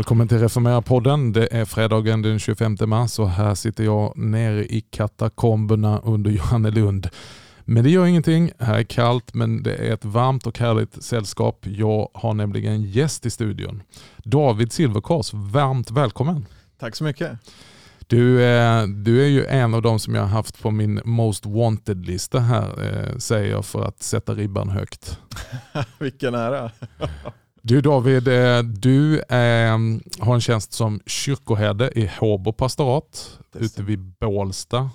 Välkommen till Reformera-podden. Det är fredagen den 25 mars och här sitter jag nere i katakomberna under Johannelund. Men det gör ingenting. Här är kallt men det är ett varmt och härligt sällskap. Jag har nämligen gäst i studion. David Silverkors, varmt välkommen. Tack så mycket. Du är, du är ju en av de som jag har haft på min Most Wanted-lista här, eh, säger jag för att sätta ribban högt. Vilken ära. Du David, eh, du är, har en tjänst som kyrkoherde i Håbo pastorat ute vid Bålsta.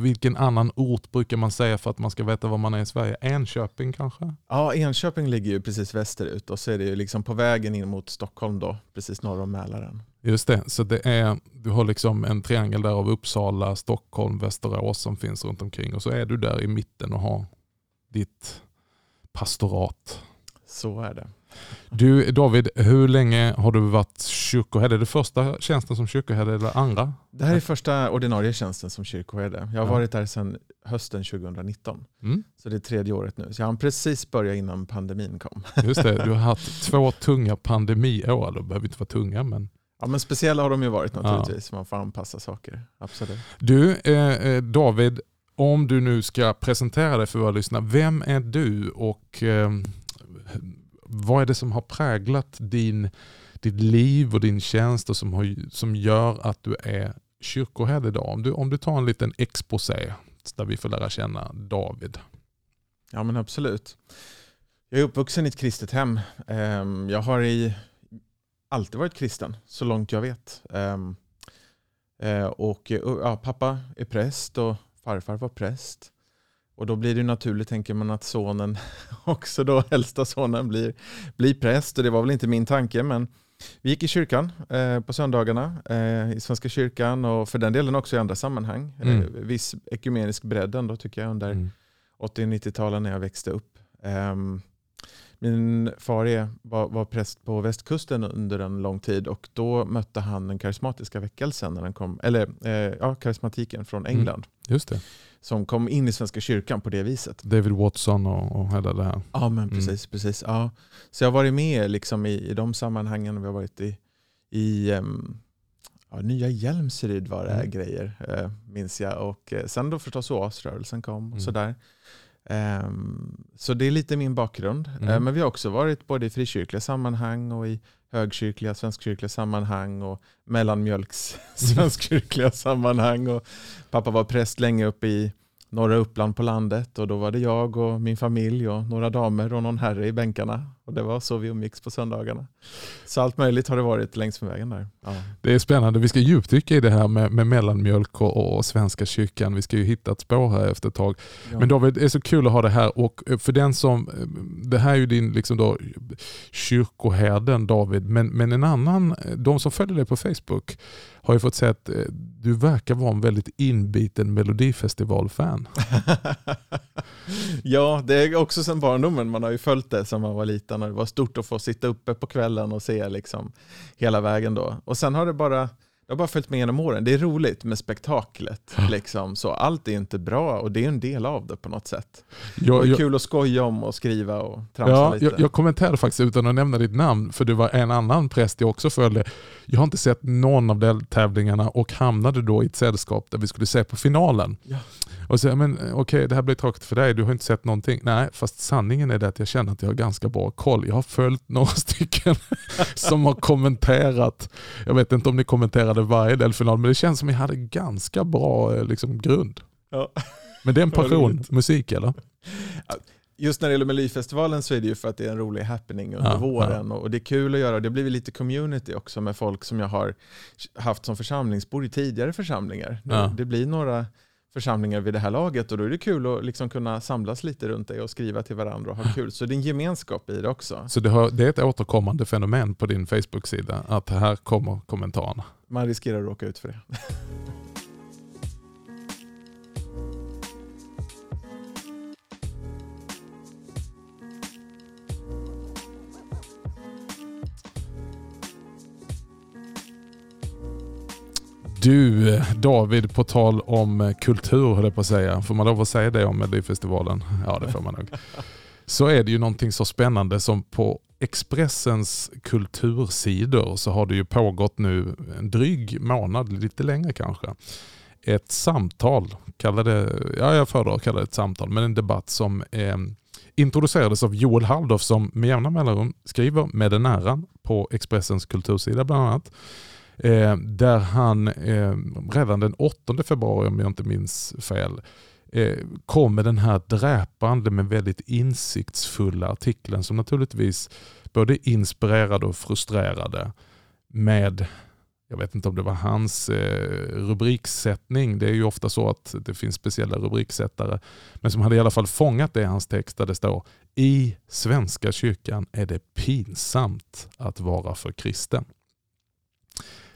Vilken annan ort brukar man säga för att man ska veta var man är i Sverige? Enköping kanske? Ja, Enköping ligger ju precis västerut och så är det ju liksom på vägen in mot Stockholm då, precis norr om Mälaren. Just det, så det är, du har liksom en triangel där av Uppsala, Stockholm, Västerås som finns runt omkring och så är du där i mitten och har ditt pastorat. Så är det. Du David, hur länge har du varit kyrkoherde? Är det första tjänsten som kyrkoherde eller andra? Det här är första ordinarie tjänsten som kyrkoherde. Jag har ja. varit där sedan hösten 2019. Mm. Så det är tredje året nu. Så jag har precis börjat innan pandemin kom. Just det, du har haft två tunga pandemiår. De behöver inte vara tunga men Ja, men speciella har de ju varit naturligtvis. Ja. Man får anpassa saker. Absolut. Du, eh, eh, David, om du nu ska presentera dig för våra lyssnare. Vem är du och eh, vad är det som har präglat din, ditt liv och din tjänst och som, har, som gör att du är kyrkoherde idag? Om du, om du tar en liten exposé där vi får lära känna David. Ja men absolut. Jag är uppvuxen i ett kristet hem. Ehm, jag har i, alltid varit kristen så långt jag vet. Ehm, eh, och ja, pappa är präst och farfar var präst. Och då blir det naturligt, tänker man, att sonen också då, äldsta sonen, blir, blir präst. Och det var väl inte min tanke, men vi gick i kyrkan eh, på söndagarna, eh, i Svenska kyrkan och för den delen också i andra sammanhang. Eh, mm. Eh, viss ekumenisk bredd ändå tycker jag under mm. 80-90-talen när jag växte upp. Um, min far är, var, var präst på västkusten under en lång tid och då mötte han den karismatiska väckelsen, när den kom, eller eh, ja, karismatiken från mm. England. Mm. Just det som kom in i Svenska kyrkan på det viset. David Watson och, och hela det här. Ja, men mm. precis. Mm. precis ja. Så jag har varit med liksom i, i de sammanhangen. Vi har varit i, i um, ja, Nya Hjälmsryd var det mm. grejer, uh, minns jag. Och uh, sen då förstås OAS-rörelsen kom och mm. sådär. Um, så det är lite min bakgrund. Mm. Uh, men vi har också varit både i frikyrkliga sammanhang och i högkyrkliga, svenskkyrkliga sammanhang och mellanmjölks svenskkyrkliga sammanhang. Och pappa var präst länge uppe i norra Uppland på landet och då var det jag och min familj och några damer och någon herre i bänkarna. Och det var så vi umgicks på söndagarna. Så allt möjligt har det varit längs med vägen där. Ja. Det är spännande. Vi ska djupdyka i det här med, med mellanmjölk och, och Svenska kyrkan. Vi ska ju hitta ett spår här efter ett tag. Ja. Men David, det är så kul att ha det här. Och för den som, det här är ju din liksom då, kyrkoherden David, men, men en annan, de som följer dig på Facebook har ju fått säga att eh, du verkar vara en väldigt inbiten Melodifestival-fan. ja, det är också sedan barndomen. Man har ju följt det sedan man var liten och det var stort att få sitta uppe på kvällen och se liksom hela vägen då. Och sen har det bara jag har bara följt med genom åren. Det är roligt med spektaklet. Liksom. Så allt är inte bra och det är en del av det på något sätt. Jag, det är kul att skoja om och skriva och tramsa ja, lite. Jag, jag kommenterade faktiskt utan att nämna ditt namn, för det var en annan präst jag också följde. Jag har inte sett någon av deltävlingarna och hamnade då i ett sällskap där vi skulle se på finalen. Ja. Och så, men okej okay, det här blir tråkigt för dig, du har inte sett någonting. Nej, fast sanningen är det att jag känner att jag har ganska bra koll. Jag har följt några stycken som har kommenterat. Jag vet inte om ni kommenterade varje delfinal, men det känns som att jag hade ganska bra eh, liksom, grund. Ja. Men det är en passion, musik eller? Just när det gäller Melodifestivalen så är det ju för att det är en rolig happening under ja, våren ja. och det är kul att göra. Det blir lite community också med folk som jag har haft som församlingsbord i tidigare församlingar. Ja. Det blir några församlingar vid det här laget och då är det kul att liksom kunna samlas lite runt det och skriva till varandra och ha kul. Så det är en gemenskap i det också. Så det, har, det är ett återkommande fenomen på din Facebook-sida att här kommer kommentarerna? Man riskerar att råka ut för det. Du David, på tal om eh, kultur höll jag på att säga. Får man lov att säga det om Melodifestivalen? Ja det får man nog. Så är det ju någonting så spännande som på Expressens kultursidor så har det ju pågått nu en dryg månad, lite längre kanske, ett samtal, kalla det, ja jag föredrar att kalla det ett samtal, men en debatt som eh, introducerades av Joel Halldorf som med jämna mellanrum skriver med den äran på Expressens kultursida bland annat. Eh, där han eh, redan den 8 februari, om jag inte minns fel, eh, kom med den här dräpande men väldigt insiktsfulla artikeln som naturligtvis både inspirerade och frustrerade med jag vet inte om det var hans eh, rubriksättning. Det är ju ofta så att det finns speciella rubriksättare. Men som hade i alla fall fångat det i hans text där det står I Svenska kyrkan är det pinsamt att vara för kristen.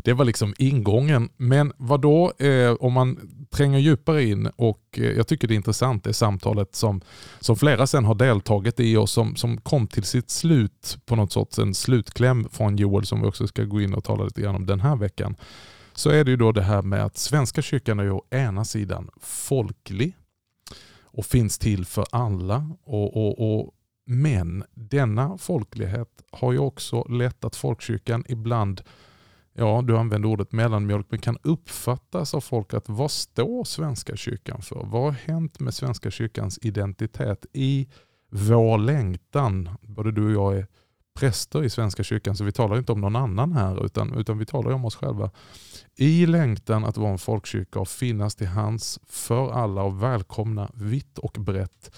Det var liksom ingången. Men vad då eh, om man tränger djupare in och eh, jag tycker det är intressant det samtalet som, som flera sen har deltagit i och som, som kom till sitt slut på något sorts en slutkläm från Joel som vi också ska gå in och tala lite grann om den här veckan. Så är det ju då det här med att Svenska kyrkan är ju å ena sidan folklig och finns till för alla. och, och, och men denna folklighet har ju också lett att folkkyrkan ibland ja, du använder ordet mellanmjölk, men kan uppfattas av folk att vad står Svenska kyrkan för? Vad har hänt med Svenska kyrkans identitet i vår längtan? Både du och jag är präster i Svenska kyrkan, så vi talar inte om någon annan här, utan, utan vi talar om oss själva. I längtan att vara en folkkyrka och finnas till hands för alla och välkomna vitt och brett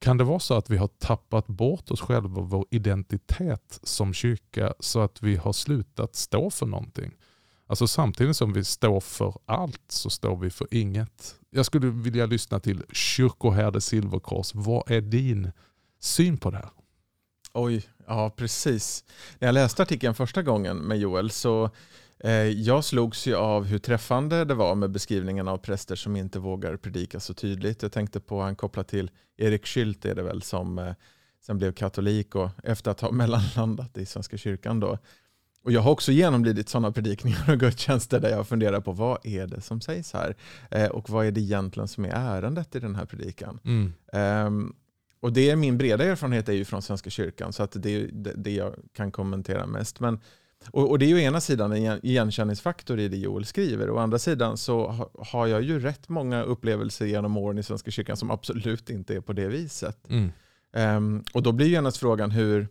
kan det vara så att vi har tappat bort oss själva, vår identitet som kyrka, så att vi har slutat stå för någonting? Alltså samtidigt som vi står för allt så står vi för inget. Jag skulle vilja lyssna till kyrkoherde Silverkors. Vad är din syn på det här? Oj, ja precis. När jag läste artikeln första gången med Joel så jag slogs ju av hur träffande det var med beskrivningen av präster som inte vågar predika så tydligt. Jag tänkte på han kopplat till Erik Skylt är det väl som eh, sen blev katolik och efter att ha mellanlandat i Svenska kyrkan då. Och jag har också genomlidit sådana predikningar och gudstjänster där jag funderar på vad är det som sägs här? Eh, och vad är det egentligen som är ärendet i den här predikan? Mm. Um, och det är min breda erfarenhet är ju från Svenska kyrkan så att det är det jag kan kommentera mest. Men och, och, det är ju ena sidan en igenkänningsfaktor i det Joel skriver. Å andra sidan så ha, har jag ju rätt många upplevelser genom åren i Svenska kyrkan som absolut inte är på det viset. Mm. Um, och då blir ju genast frågan hur,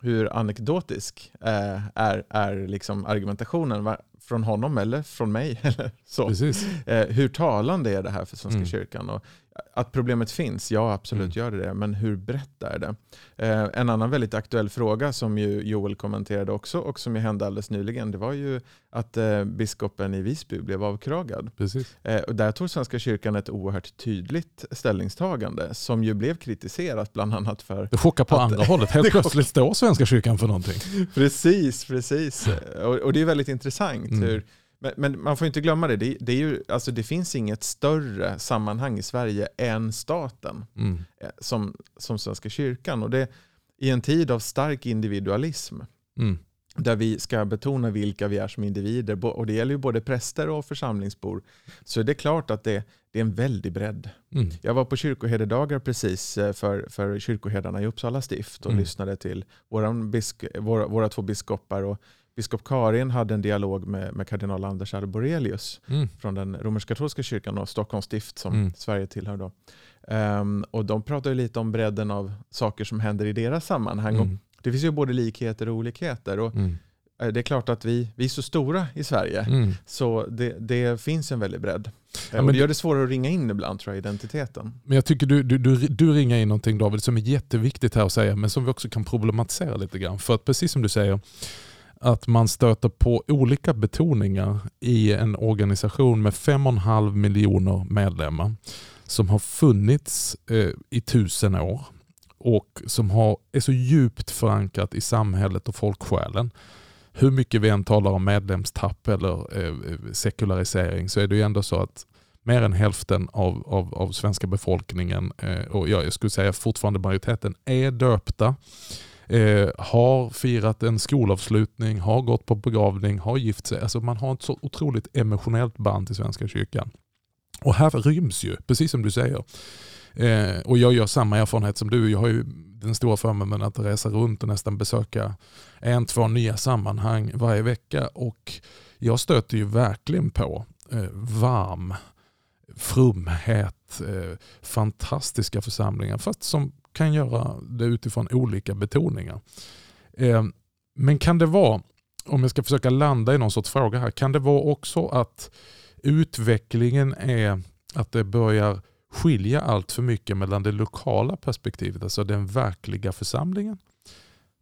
hur anekdotisk uh, är, är liksom argumentationen va, från honom eller från mig. Eller så. Uh, hur talande är det här för Svenska mm. kyrkan? Och att problemet finns, ja absolut mm. gör det. Men hur brett är det? Eh, en annan väldigt aktuell fråga som ju Joel kommenterade också och som ju hände alldeles nyligen, det var ju att eh, biskopen i Visby blev avkragad. Precis. Eh, och där tog Svenska kyrkan ett oerhört tydligt ställningstagande som ju blev kritiserat bland annat för... Det chockar på att, andra hållet, helt plötsligt står Svenska kyrkan för någonting. precis, precis. Och, och det är väldigt intressant mm. hur men, men, man får inte glömma det, det, det, är ju, alltså det finns inget större sammanhang i Sverige än staten mm. Eh, som, som Svenska kyrkan. Och det, I en tid av stark individualism, mm. där vi ska betona vilka vi är som individer, och det gäller ju både präster och församlingsbor, så är det klart att det, det är en väldig bredd. Mm. Jag var på kyrkoherdedagar precis eh, för, för kyrkoherdarna i Uppsala stift och mm. lyssnade till bisk, våra, våra två biskopar. Och biskop Karin hade en dialog med, med kardinal Anders Arborelius mm. från den romersk-katolska kyrkan och Stockholms stift som mm. Sverige tillhör. Då. Um, och de pratar lite om bredden av saker som händer i deras sammanhang. Mm. Och det finns ju både likheter och olikheter. Och mm. eh, Det är klart att vi, vi är så stora i Sverige, mm. så det, det finns en väldig bredd. Ja, men det gör det svårare att ringa in ibland tror jag, identiteten. Men jag tycker du, du, du, du ringar in någonting David som är jätteviktigt här att säga, men som vi också kan problematisera lite grann. För att precis som du säger, att man stöter på olika betoningar i en organisation med 5,5 miljoner medlemmar som har funnits eh, i tusen år och som har, är så djupt förankrat i samhället och folksjälen. Hur mycket vi än talar om medlemstapp eller eh, sekularisering så är det ju ändå så att mer än hälften av, av, av svenska befolkningen, eh, och jag skulle säga fortfarande majoriteten, är döpta eh, har firat en skolavslutning, har gått på begravning, har gift sig. Alltså man har ett så otroligt emotionellt band till Svenska kyrkan. Och här ryms ju, precis som du säger, eh, och jag gör samma erfarenhet som du. Jag har ju den stora förmånen att resa runt och nästan besöka en, två nya sammanhang varje vecka. Och jag stöter ju verkligen på eh, varm frumhet, eh, fantastiska församlingar fast som kan göra det utifrån olika betoningar. Eh, men kan det vara, om jag ska försöka landa i någon sorts fråga här, kan det vara också att utvecklingen är att det börjar skilja allt för mycket mellan det lokala perspektivet, alltså den verkliga församlingen,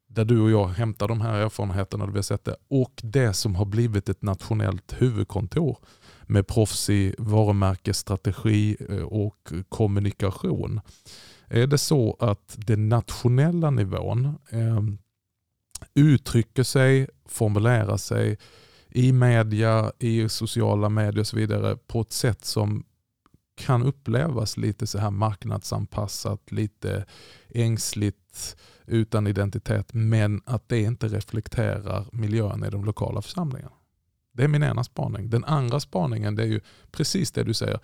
där du och jag hämtar de här erfarenheterna vi har sett det, och det som har blivit ett nationellt huvudkontor med proffsig varumärkesstrategi eh, och kommunikation. Är det så att den nationella nivån eh, uttrycker sig, formulerar sig i media, i sociala medier och så vidare på ett sätt som kan upplevas lite så här marknadsanpassat, lite ängsligt, utan identitet, men att det inte reflekterar miljön i de lokala församlingarna. Det är min ena spaning. Den andra spaningen det är ju precis det du säger.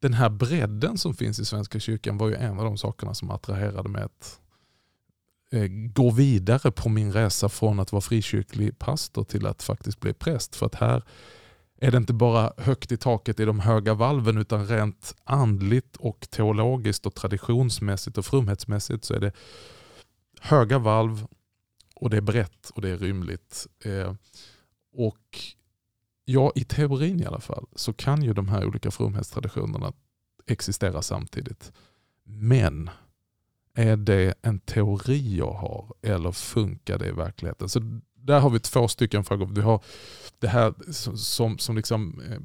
Den här bredden som finns i Svenska kyrkan var ju en av de sakerna som attraherade mig att eh, gå vidare på min resa från att vara frikyrklig pastor till att faktiskt bli präst. För att här är det inte bara högt i taket i de höga valven utan rent andligt och teologiskt och traditionsmässigt och frumhetsmässigt så är det höga valv och det är brett och det är rymligt. Eh, och ja, i teorin i alla fall så kan ju de här olika fromhetstraditionerna existera samtidigt. Men är det en teori jag har eller funkar det i verkligheten? Så där har vi två stycken frågor. Vi har det här som, som liksom eh,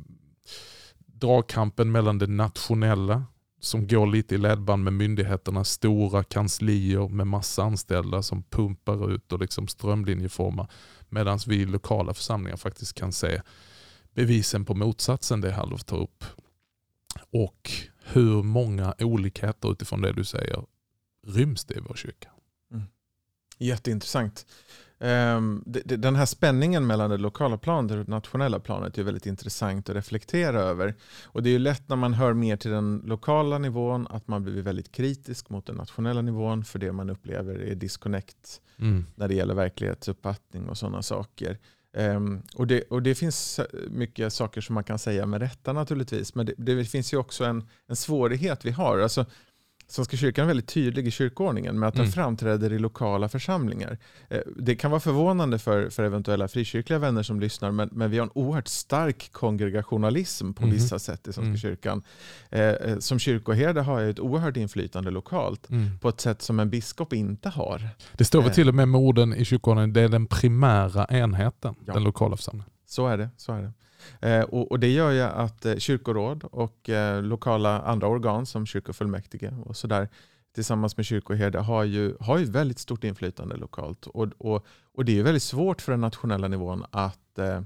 dragkampen mellan det nationella som går lite i ledband med myndigheterna, stora kanslier med massa anställda som pumpar ut och liksom strömlinjeformar. Medan vi i lokala församlingar faktiskt kan se bevisen på motsatsen det Hallof tar upp. Och hur många olikheter utifrån det du säger ryms det i vår kyrka. Mm. Jätteintressant. Ehm, den här spänningen mellan det lokala planet och det nationella planet är väldigt intressant att reflektera över. Och Det är lätt när man hör mer till den lokala nivån att man blir väldigt kritisk mot den nationella nivån för det man upplever är disconnect mm. när det gäller verklighetsuppfattning och sådana saker. Um, och, det, och det finns eh, mycket saker som man kan säga med rätta naturligtvis. Men det, det finns ju också en, en svårighet vi har. Alltså, Svenska kyrkan är väldigt tydlig i kyrkoordningen med att den mm. framträder i lokala församlingar. Eh, det kan vara förvånande för, för eventuella frikyrkliga vänner som lyssnar men, men vi har en oerhört stark kongregationalism på mm. vissa sätt i Svenska mm. kyrkan. Eh, eh, som kyrkoherde har jag ett oerhört inflytande lokalt mm. på ett sätt som en biskop inte har. Det står väl till och med med orden i kyrkoordningen, det är den primära enheten, ja. den lokala församlingen. Så är det. Så är det. Eh, och, och, det gör ju att eh, kyrkoråd och eh, lokala andra organ som kyrkofullmäktige och sådär tillsammans med kyrkoherde har ju, har ju väldigt stort inflytande lokalt. Och, och, och det är väldigt svårt för den nationella nivån att eh,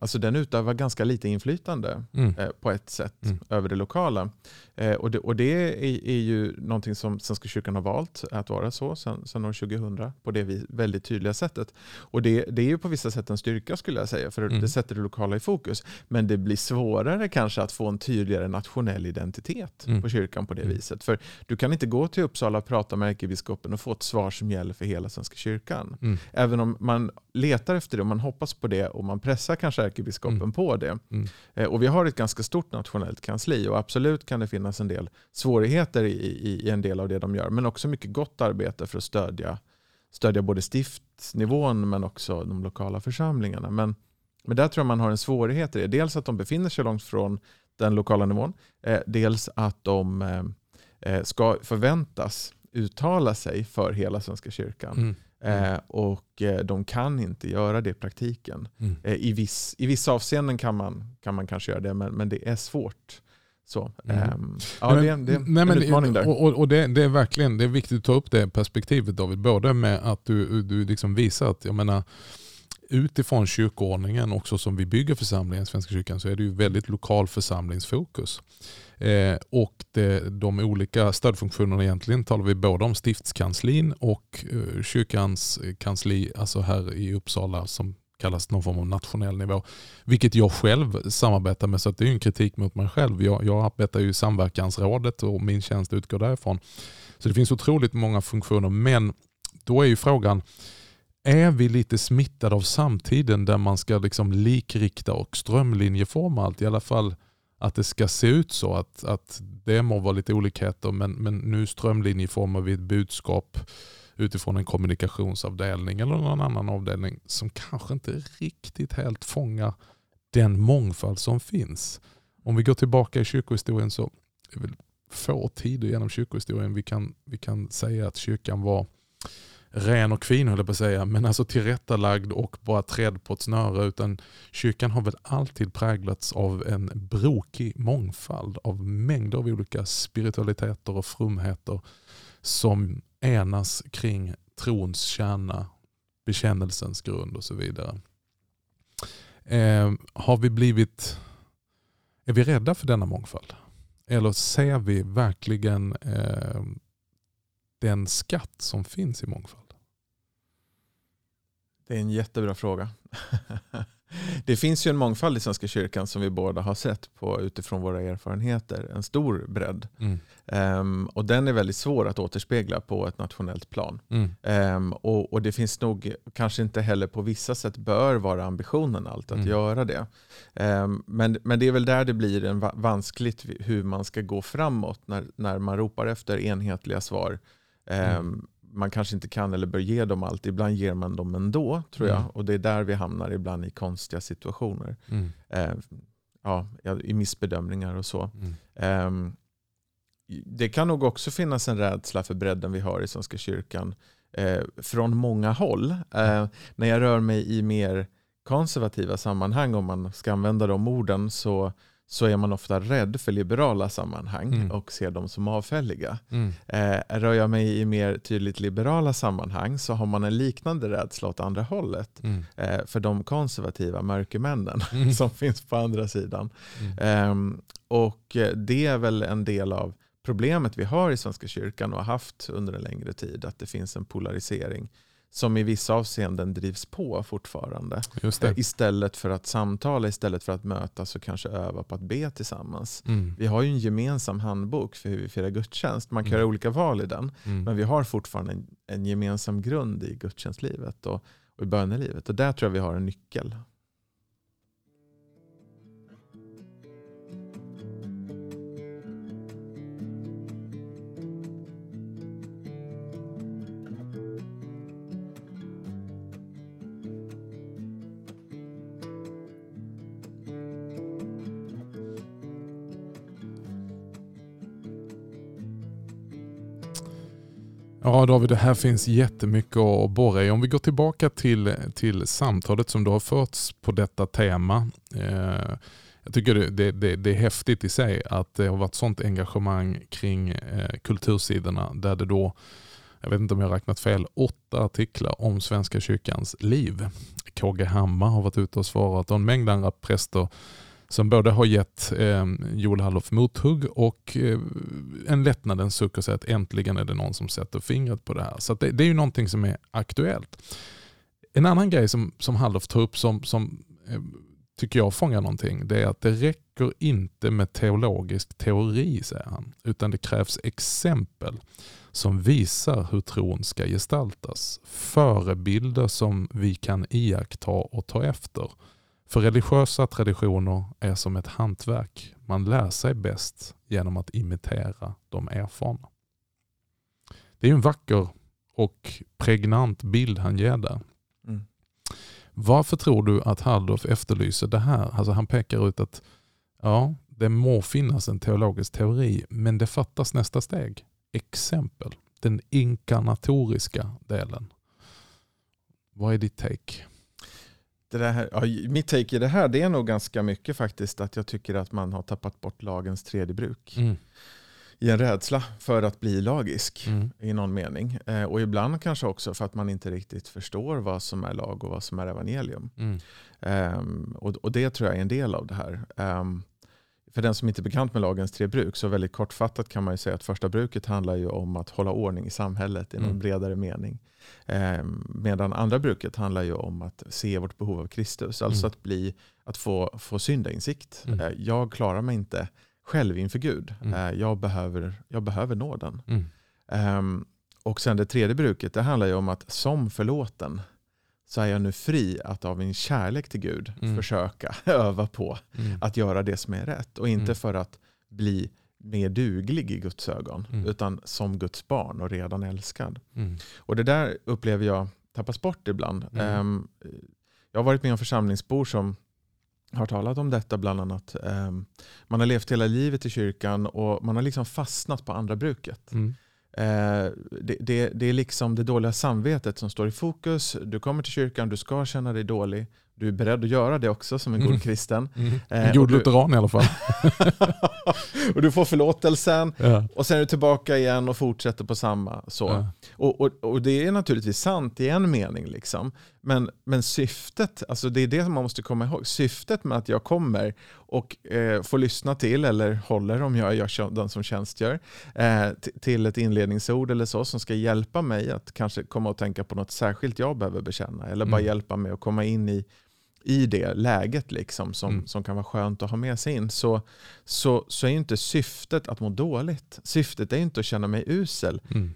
alltså den utövar ganska lite inflytande mm. Eh, på ett sätt mm. över det lokala. Eh, och det, och det är, är, ju någonting som Svenska kyrkan har valt att vara så sedan, sedan år 2000 på det väldigt tydliga sättet. Och det, det är ju på vissa sätt en styrka skulle jag säga för mm. det sätter det lokala i fokus. Men det blir svårare kanske att få en tydligare nationell identitet mm. på kyrkan på det mm. viset. För du kan inte gå till Uppsala och prata med ärkebiskopen och få ett svar som gäller för hela Svenska kyrkan. Mm. Även om man letar efter det och man hoppas på det och man pressar kanske ärkebiskopen mm. på det. Mm. Eh, och vi har ett ganska stort nationellt kansli och absolut kan det finnas en del svårigheter i, i, i en del av det de gör. Men också mycket gott arbete för att stödja, stödja både stiftsnivån men också de lokala församlingarna. Men, men där tror jag man har en svårighet i det. Dels att de befinner sig långt från den lokala nivån. Eh, dels att de eh, eh ska förväntas uttala sig för hela Svenska kyrkan. Mm. Mm. Eh, och eh, de kan inte göra det i praktiken. Mm. Eh, I, viss, I vissa avseenden kan man, kan man kanske göra det, men, men det är svårt. Så, mm. ähm, ja, nej, det, är, det nej, en utmaning där. Och, och det, det, är verkligen det är viktigt att ta upp det perspektivet David. Både med att du, du liksom visar att, jag menar, utifrån kyrkoordningen också som vi bygger församlingen, Svenska kyrkan, så är det ju väldigt lokal församlingsfokus. Eh, och det, de olika stödfunktionerna egentligen talar vi både om stiftskanslin och eh, kyrkans kansli, alltså här i Uppsala som kallas någon form av nationell nivå. Vilket jag själv samarbetar med, så det är en kritik mot mig själv. Jag, jag arbetar ju i samverkansrådet och min tjänst utgår därifrån. Så det finns otroligt många funktioner, men då är ju frågan, är vi lite smittade av samtiden där man ska liksom likrikta och strömlinjeforma allt? I alla fall att det ska se ut så. Att, att det må vara lite olikheter men, men nu strömlinjeformar vi ett budskap utifrån en kommunikationsavdelning eller någon annan avdelning som kanske inte riktigt helt fångar den mångfald som finns. Om vi går tillbaka i kyrkohistorien så är det få tider genom kyrkohistorien vi kan, vi kan säga att kyrkan var ren och fin höll jag på att säga, men alltså tillrättalagd och bara trädd på ett snöre. Utan kyrkan har väl alltid präglats av en brokig mångfald av mängder av olika spiritualiteter och frumheter som enas kring trons kärna, bekännelsens grund och så vidare. Eh, har vi blivit, är vi rädda för denna mångfald? Eller ser vi verkligen eh, den skatt som finns i mångfald? Det är en jättebra fråga. Det finns ju en mångfald i Svenska kyrkan som vi båda har sett på utifrån våra erfarenheter. En stor bredd. Mm. Um, och den är väldigt svår att återspegla på ett nationellt plan. Mm. Um, och, och, det finns nog kanske inte heller på vissa sätt bör vara ambitionen allt att mm. göra det. Um, men, men det är väl där det blir en vanskligt hur man ska gå framåt när, när man ropar efter enhetliga svar. Mm man kanske inte kan eller bör ge dem allt. Ibland ger man dem ändå, tror jag. Mm. Och det är där vi hamnar ibland i konstiga situationer. Mm. Eh, ja, I missbedömningar och så. Mm. Eh, det kan nog också finnas en rädsla för bredden vi har i Svenska kyrkan eh, från många håll. Eh, när jag rör mig i mer konservativa sammanhang, om man ska använda de orden, så så är man ofta rädd för liberala sammanhang mm. och ser dem som avfälliga. Mm. Eh, rör jag mig i mer tydligt liberala sammanhang så har man en liknande rädsla åt andra hållet mm. eh, för de konservativa mörkermännen mm. som finns på andra sidan. Eh, och det är väl en del av problemet vi har i Svenska kyrkan och har haft under en längre tid, att det finns en polarisering som i vissa avseenden drivs på fortfarande. Istället för att samtala, istället för att mötas och kanske öva på att be tillsammans. Mm. Vi har ju en gemensam handbok för hur vi firar gudstjänst. Man kan mm. göra olika val i den. Mm. Men vi har fortfarande en, en, gemensam grund i gudstjänstlivet och, och i bönelivet. Och där tror jag vi har en nyckel. Ja David, det här finns jättemycket att borra i. Om vi går tillbaka till, till samtalet som du har förts på detta tema. Eh, jag tycker det, det, det, är häftigt i sig att det har varit sånt engagemang kring eh, kultursidorna där det då, jag vet inte om jag har räknat fel, åtta artiklar om Svenska kyrkans liv. KG Hammar har varit ute och svarat och en mängd andra präster som både har gett eh, Joel Hallof mothugg och eh, en lättnadens suck och säga att äntligen är det någon som sätter fingret på det här. Så det, det, är ju någonting som är aktuellt. En annan grej som, som Hallof tar upp som, som eh, tycker jag fångar någonting, det är att det räcker inte med teologisk teori, säger han, utan det krävs exempel som visar hur tron ska gestaltas. Förebilder som vi kan iaktta och ta efter. För religiösa traditioner är som ett hantverk. Man lär sig bäst genom att imitera de erfarna. Det är en vacker och pregnant bild han ger där. Mm. Varför tror du att Halldorf efterlyser det här? Alltså han pekar ut att ja, det må finnas en teologisk teori, men det fattas nästa steg. Exempel. Den inkarnatoriska delen. Vad är ditt take? Det där, ja, mitt take i det här det är nog ganska mycket faktiskt att jag tycker att man har tappat bort lagens tredje bruk. Mm. I en rädsla för att bli lagisk mm. i någon mening. Eh, och ibland kanske också för att man inte riktigt förstår vad som är lag och vad som är evangelium. Mm. Um, och, och, det tror jag är en del av det här. Um, för den som inte är bekant med lagens tre bruk, så väldigt kortfattat kan man ju säga att första bruket handlar ju om att hålla ordning i samhället i någon Mm. bredare mening. Eh, medan andra bruket handlar ju om att se vårt behov av Kristus, alltså Mm. att, bli, att få, få syndainsikt. Mm. Eh, jag klarar mig inte själv inför Gud. Mm. Eh, jag, behöver, jag behöver nåden. Ehm, och sen det tredje bruket, det handlar ju om att som förlåten så är jag nu fri att av min kärlek till Gud Mm. försöka öva på Mm. att göra det som är rätt. Och inte för att bli mer duglig i Guds ögon, Mm. utan som Guds barn och redan älskad. Mm. Och det där upplever jag tappas bort ibland. Ehm, jag har varit med om församlingsbor som har talat om detta bland annat. Ehm, man har levt hela livet i kyrkan och man har liksom fastnat på andra bruket. Eh, det, det, det är liksom det dåliga samvetet som står i fokus. Du kommer till kyrkan, du ska känna dig dålig. Du är beredd att göra det också som en god Mm. kristen. Mm. Eh, En god du- lutheran i alla fall. och du får förlåtelsen Ja. och sen är du tillbaka igen och fortsätter på samma. Så. Ja. Och, och, och det är naturligtvis sant i en mening. Liksom. Men, men syftet, alltså det är det man måste komma ihåg. Syftet med att jag kommer och eh, får lyssna till, eller håller om jag är den som tjänstgör, eh, till ett inledningsord eller så som ska hjälpa mig att kanske komma och tänka på något särskilt jag behöver bekänna. Eller bara Mm. hjälpa mig att komma in i, i det läget liksom, som, Mm. som kan vara skönt att ha med sig in. Så, så, så är inte syftet att må dåligt. Syftet är inte att känna mig usel Mm.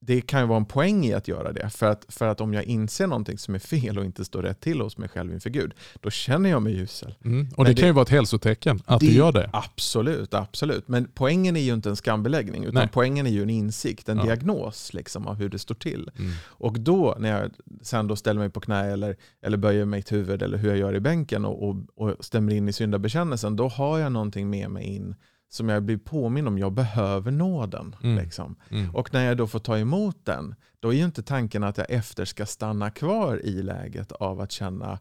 Det kan ju vara en poäng i att göra det. För att, för att om jag inser någonting som är fel och inte står rätt till hos mig själv inför Gud, då känner jag mig usel. Mm. Och det, det- kan ju vara ett hälsotecken att Det- du gör det. Absolut, absolut. Men poängen är ju inte en skambeläggning, utan Nej. poängen är ju en insikt, en Ja. diagnos liksom, av hur det står till. Mm. Och då, när jag sen då ställer mig på knä eller, eller böjer mitt huvud eller hur jag gör i bänken och, och, och stämmer in i syndabekännelsen, då har jag någonting med mig in som jag blir påminn om. Jag behöver nåden. Mm. Liksom. Mm. Och när jag då får ta emot den, då är ju inte tanken att jag efter ska stanna kvar i läget av att känna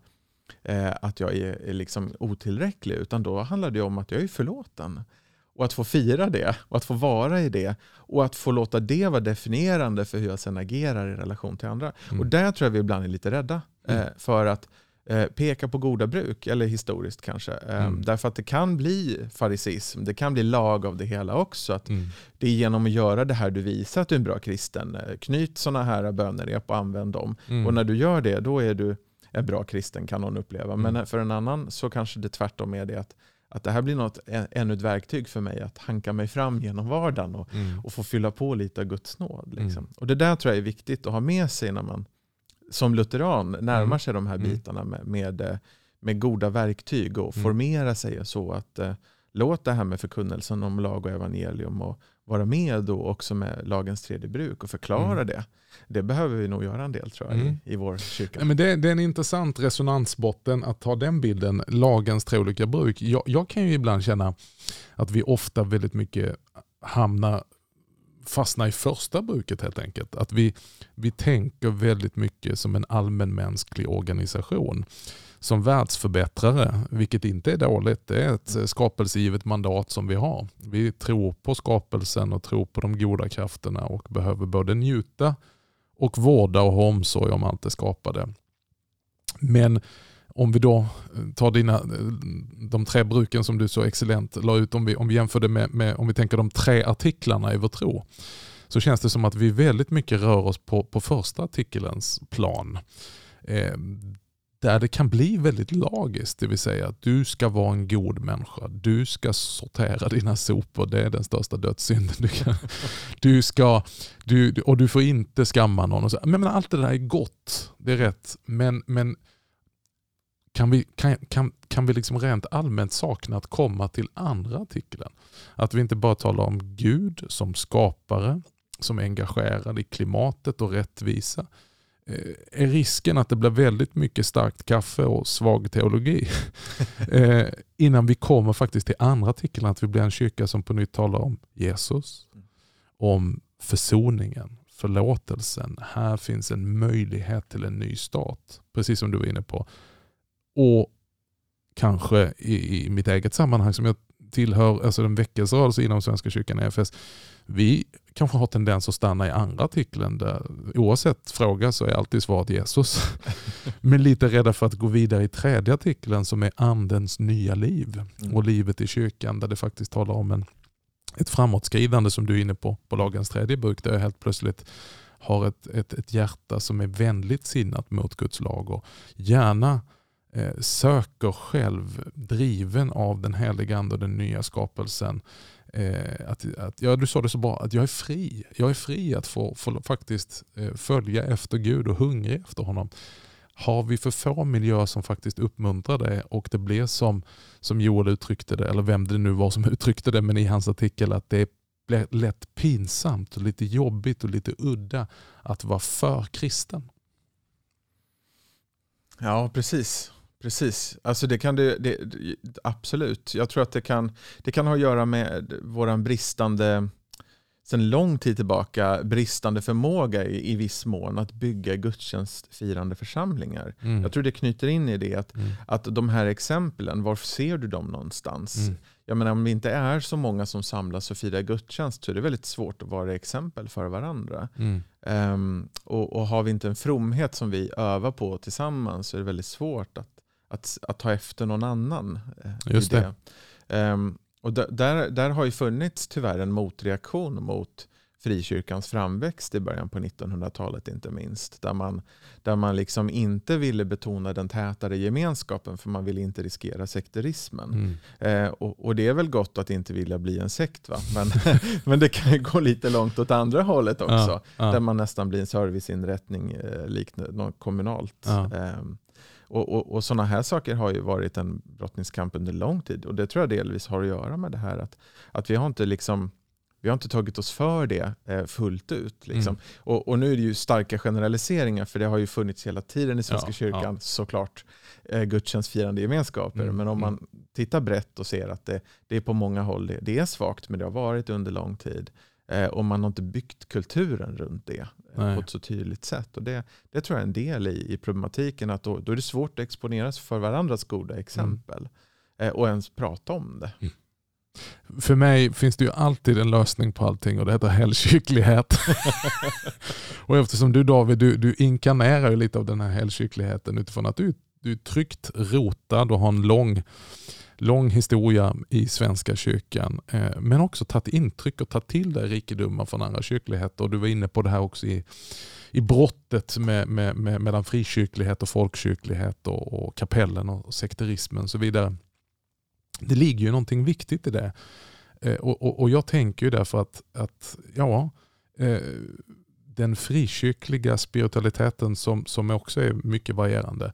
eh, att jag är, är liksom otillräcklig, utan då handlar det om att jag är förlåten. Och att få fira det, och att få vara i det, och att få låta det vara definierande för hur jag sen agerar i relation till andra. Mm. Och där tror jag vi ibland är lite rädda eh, Mm. för att eh, peka på goda bruk, eller historiskt kanske. Eh, Mm. Därför att det kan bli farisism, det kan bli lag av det hela också. Att Mm. det är genom att göra det här du visar att du är en bra kristen. Eh, Knyt sådana här bönerep och använd dem. Mm. Och när du gör det, då är du en bra kristen kan någon uppleva. Mm. Men för en annan så kanske det tvärtom är det att, att det här blir något, ännu ett verktyg för mig att hanka mig fram genom vardagen och, Mm. och få fylla på lite av Guds nåd. Liksom. Mm. Och det där tror jag är viktigt att ha med sig när man som lutheran närmar Mm. sig de här Mm. bitarna med, med, eh, med goda verktyg och Mm. formera sig så att eh, låt det här med förkunnelsen om lag och evangelium och vara med då också med lagens tredje bruk och förklara Mm. det. Det behöver vi nog göra en del tror jag Mm. i, i vår kyrka. Men det, det är en intressant resonansbotten att ta den bilden, lagens tre olika bruk. Jag, jag kan ju ibland känna att vi ofta väldigt mycket hamnar, fastna i första bruket helt enkelt. Att vi, vi tänker väldigt mycket som en allmänmänsklig organisation. Som världsförbättrare, vilket inte är dåligt. Det är ett skapelsegivet mandat som vi har. Vi tror på skapelsen och tror på de goda krafterna och behöver både njuta och vårda och ha omsorg om allt det skapade. Men om vi då tar dina, de tre bruken som du så excellent la ut, om vi, om vi jämför det med, med, om vi tänker de tre artiklarna i vår tro, så känns det som att vi väldigt mycket rör oss på, på första artikelns plan. Eh, där det kan bli väldigt lagiskt, det vill säga att du ska vara en god människa. Du ska sortera dina sopor, det är den största dödssynden du kan. Du ska, du, och du får inte skamma någon. Och så. Men, men allt det där är gott, det är rätt. Men, men kan vi, kan, kan, kan vi liksom rent allmänt sakna att komma till andra artikeln? Att vi inte bara talar om Gud som skapare, som är engagerad i klimatet och rättvisa. Eh, Är risken att det blir väldigt mycket starkt kaffe och svag teologi eh, innan vi kommer faktiskt till andra artikeln, att vi blir en kyrka som på nytt talar om Jesus, om försoningen, förlåtelsen. Här finns en möjlighet till en ny start, precis som du var inne på. Och kanske i, i mitt eget sammanhang som jag tillhör, alltså en väckelserörelse inom Svenska kyrkan EFS, vi kanske har tendens att stanna i andra artikeln. Där, oavsett fråga så är alltid svaret Jesus. Men lite rädda för att gå vidare i tredje artikeln som är andens nya liv Mm. och livet i kyrkan där det faktiskt talar om en, ett framåtskridande som du är inne på, på lagens tredje bok där jag helt plötsligt har ett, ett, ett hjärta som är vänligt sinnat mot Guds lag och gärna Eh, söker själv, driven av den heliga ande och den nya skapelsen, eh, att, att, ja, du sa det så bra, att jag är fri. Jag är fri att få, få faktiskt eh, följa efter Gud och hungrig efter honom. Har vi för få miljöer som faktiskt uppmuntrar det och det blir som, som Joel uttryckte det, eller vem det nu var som uttryckte det, men i hans artikel att det blir lätt pinsamt och lite jobbigt och lite udda att vara för kristen. Ja, precis. Precis. Alltså det kan det, det, absolut. Jag tror att det kan, det kan ha att göra med våran bristande, sen lång tid tillbaka, bristande förmåga i, i viss mån att bygga gudstjänstfirande församlingar. Mm. Jag tror det knyter in i det att, Mm. att de här exemplen, var ser du dem någonstans? Mm. Jag menar, om det inte är så många som samlas och firar gudstjänst så är det väldigt svårt att vara exempel för varandra. Mm. Ehm, och, och har vi inte en fromhet som vi övar på tillsammans så är det väldigt svårt att, att, att ta efter någon annan. eh, Just det. Ehm, och där- där, har ju funnits tyvärr en motreaktion mot frikyrkans framväxt i början på 1900-talet inte minst. Där man, där man liksom inte ville betona den tätare gemenskapen för man ville inte riskera sekterismen. Mm. Eh, och, och det är väl gott att inte vilja bli en sekt va? Men, men det kan ju gå lite långt åt andra hållet också. Ja, ja. Där man nästan blir en serviceinrättning eh, något kommunalt. Ja. Ehm, och och, och sådana här saker har ju varit en brottningskamp under lång tid. Och det tror jag delvis har att göra med det här att, att vi har inte liksom vi har inte tagit oss för det eh, fullt ut. Liksom. Mm. Och, och nu är det ju starka generaliseringar för det har ju funnits hela tiden i Svenska Ja, kyrkan ja. såklart eh, gudstjänstfirande gemenskaper. Mm, Men om mm. man tittar brett och ser att det, det är på många håll det, det är svagt men det har varit under lång tid. Eh, och man har inte byggt kulturen runt det eh, Nej. på ett så tydligt sätt. Och det, det tror jag är en del i, i problematiken att då, då är det svårt att exponera sig för varandras goda exempel. Eh, och ens prata om det. För mig finns det ju alltid en lösning på allting och det heter helgkycklighet. och eftersom du David, du, du inkarnerar ju lite av den här helgkyckligheten utifrån att du, du är tryggt rotad och har en lång, lång historia i Svenska kyrkan. Eh, men också tagit intryck och tagit till dig rikedomar från andra kyrkligheter. Och du var inne på det här också i, i brottet med, med, med, mellan frikyrklighet och folkkyrklighet och, och kapellen och sekterismen och så vidare. Det ligger ju någonting viktigt i det. Eh, och, och, och jag tänker ju därför att, att ja, eh, den frikyrkliga spiritualiteten som, som också är mycket varierande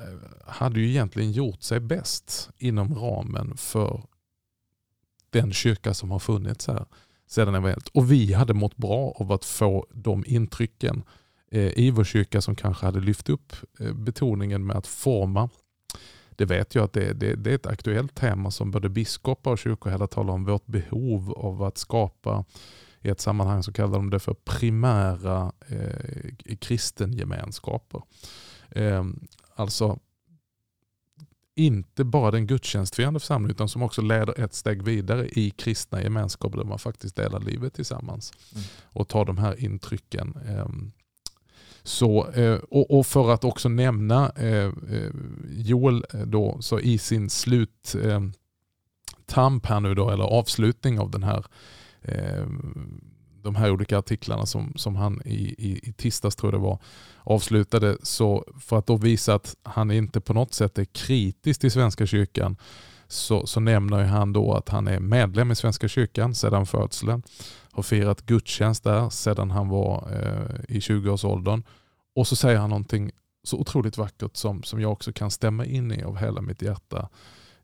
Eh, hade ju egentligen gjort sig bäst inom ramen för den kyrka som har funnits här sedan evangeliet. Och vi hade mått bra av att få de intrycken eh, i vår kyrka som kanske hade lyft upp eh, betoningen med att forma det vet jag att det, det, det är ett aktuellt tema som både biskopar och kyrkoherdar talar om. Vårt behov av att skapa, i ett sammanhang så kallar de det för primära eh, kristengemenskaper. Eh, alltså inte bara den gudstjänstfirande församlingen utan som också leder ett steg vidare i kristna gemenskaper där man faktiskt delar livet tillsammans Mm. och tar de här intrycken. Eh, så, eh, och, för att också nämna eh, eh, Joel då, så i sin slut eh, tamp här nu då, eller avslutning av den här de här olika artiklarna som, som han i, i, i tisdags tror jag det var avslutade. Så för att då visa att han inte på något sätt är kritisk till Svenska kyrkan så, så nämner han då att han är medlem i Svenska kyrkan sedan födseln. Har firat gudstjänst där sedan han var eh, i 20-årsåldern. Och så säger han någonting så otroligt vackert som, som jag också kan stämma in i av hela mitt hjärta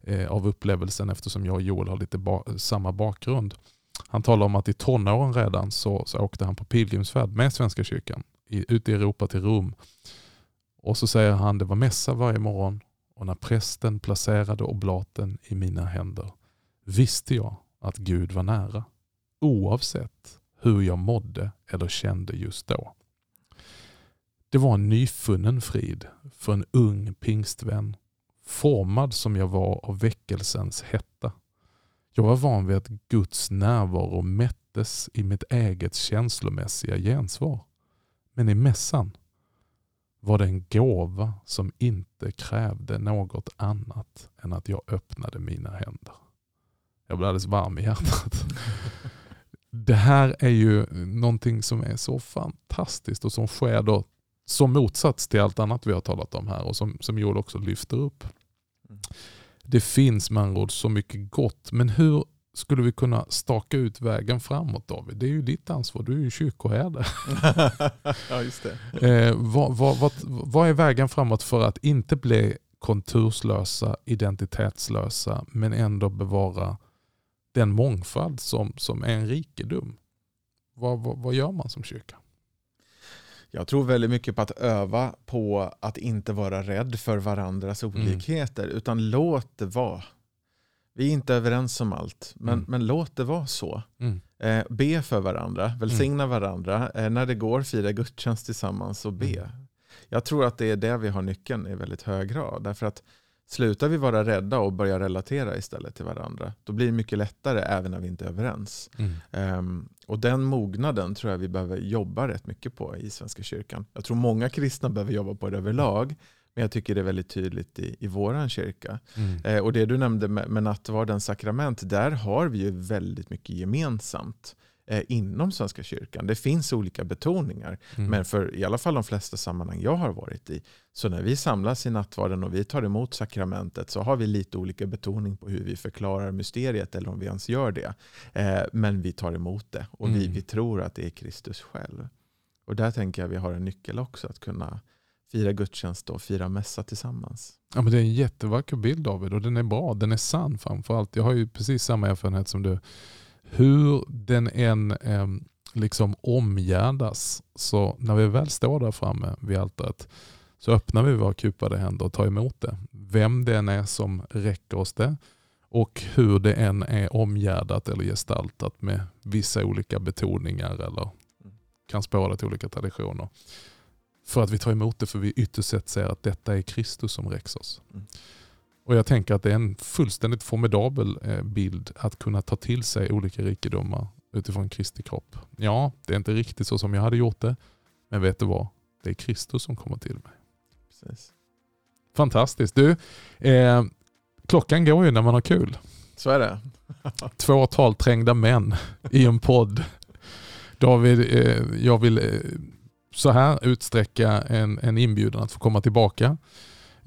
eh, av upplevelsen eftersom jag och Joel har lite ba samma bakgrund. Han talar om att i tonåren redan så, så åkte han på pilgrimsfärd med Svenska kyrkan i, ute i Europa till Rom. Och så säger han det var mässa varje morgon och när prästen placerade oblaten i mina händer visste jag att Gud var nära oavsett hur jag mådde eller kände just då. Det var en nyfunnen frid för en ung pingstvän formad som jag var av väckelsens hetta. Jag var van vid att Guds närvaro mättes i mitt eget känslomässiga gensvar. Men i mässan var det en gåva som inte krävde något annat än att jag öppnade mina händer. Jag blev alldeles varm i hjärtat. Det här är ju någonting som är så fantastiskt och som sker då som motsats till allt annat vi har talat om här och som, som Joel också lyfter upp. Mm. Det finns med andra ord så mycket gott, men hur skulle vi kunna staka ut vägen framåt David? Det är ju ditt ansvar, du är ju kyrkoherde. ja, just det. Eh, vad, vad, vad, vad är vägen framåt för att inte bli konturslösa, identitetslösa, men ändå bevara den mångfald som, som är en rikedom? Vad, vad, vad gör man som kyrka? Jag tror väldigt mycket på att öva på att inte vara rädd för varandras mm. olikheter, mm. utan låt det vara. Vi är inte överens om allt, men, mm. men låt det vara så. Mm. Eh, be för varandra, välsigna mm. varandra. Eh, när det går, fira gudstjänst tillsammans och be. Mm. Jag tror att det är det vi har nyckeln i väldigt hög grad. Därför att Slutar vi vara rädda och börjar relatera istället till varandra, då blir det mycket lättare även när vi inte är överens. Um, och den mognaden tror jag vi behöver jobba rätt mycket på i Svenska kyrkan. Jag tror många kristna behöver jobba på det överlag, men jag tycker det är väldigt tydligt i, i vår kyrka. Mm. Eh, och det du nämnde med, med nattvardens sakrament, där har vi ju väldigt mycket gemensamt eh, inom Svenska kyrkan. Det finns olika betoningar, mm. men för i alla fall de flesta sammanhang jag har varit i, så när vi samlas i nattvarden och vi tar emot sakramentet så har vi lite olika betoning på hur vi förklarar mysteriet eller om vi ens gör det. Eh, men vi tar emot det och mm. vi, vi tror att det är Kristus själv. Och där tänker jag vi har en nyckel också att kunna fira gudstjänst och fira mässa tillsammans. Ja, men det är en jättevacker bild David och den är bra. Den är sann framförallt. Jag har ju precis samma erfarenhet som du hur den än eh, liksom omgärdas, så när vi väl står där framme vid altaret så öppnar vi våra kupade händer och tar emot det. Vem det än är som räcker oss det och hur det än är omgärdat eller gestaltat med vissa olika betoningar eller kan spåra till olika traditioner. För att vi tar emot det för vi ytterst sett ser att detta är Kristus som räcks oss. Mm. Och Jag tänker att det är en fullständigt formidabel eh, bild att kunna ta till sig olika rikedomar utifrån Kristi kropp. Ja, det är inte riktigt så som jag hade gjort det, men vet du vad? Det är Kristus som kommer till mig. Precis. Fantastiskt. Du, eh, klockan går ju när man har kul. Så är det. Två talträngda män i en podd. David, eh, jag vill eh, så här utsträcka en, en inbjudan att få komma tillbaka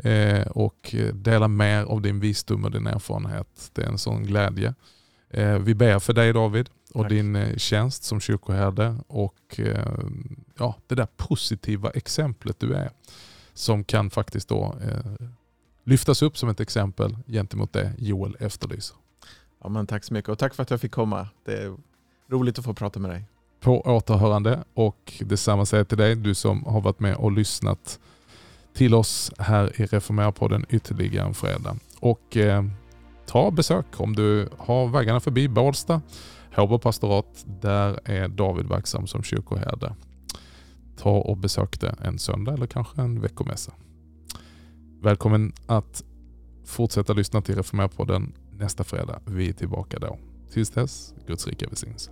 eh, och dela mer av din visdom och din erfarenhet. Det är en sån glädje. Eh, vi ber för dig David och Tack. din eh, tjänst som kyrkoherde och eh, ja, det där positiva exemplet du är som kan faktiskt då eh, lyftas upp som ett exempel gentemot det Joel efterlyser. Ja, men tack så mycket och tack för att jag fick komma. Det är roligt att få prata med dig. På återhörande och detsamma säger till dig, du som har varit med och lyssnat till oss här i Reformera-podden ytterligare en fredag. Och eh, ta besök om du har vägarna förbi Bålsta, Håbo pastorat. Där är David verksam som kyrkoherde. Ta och besök det en söndag eller kanske en veckomässa. Välkommen att fortsätta lyssna till Reformera-podden nästa fredag. Vi är tillbaka då. Tills dess, Guds rika välsignelse.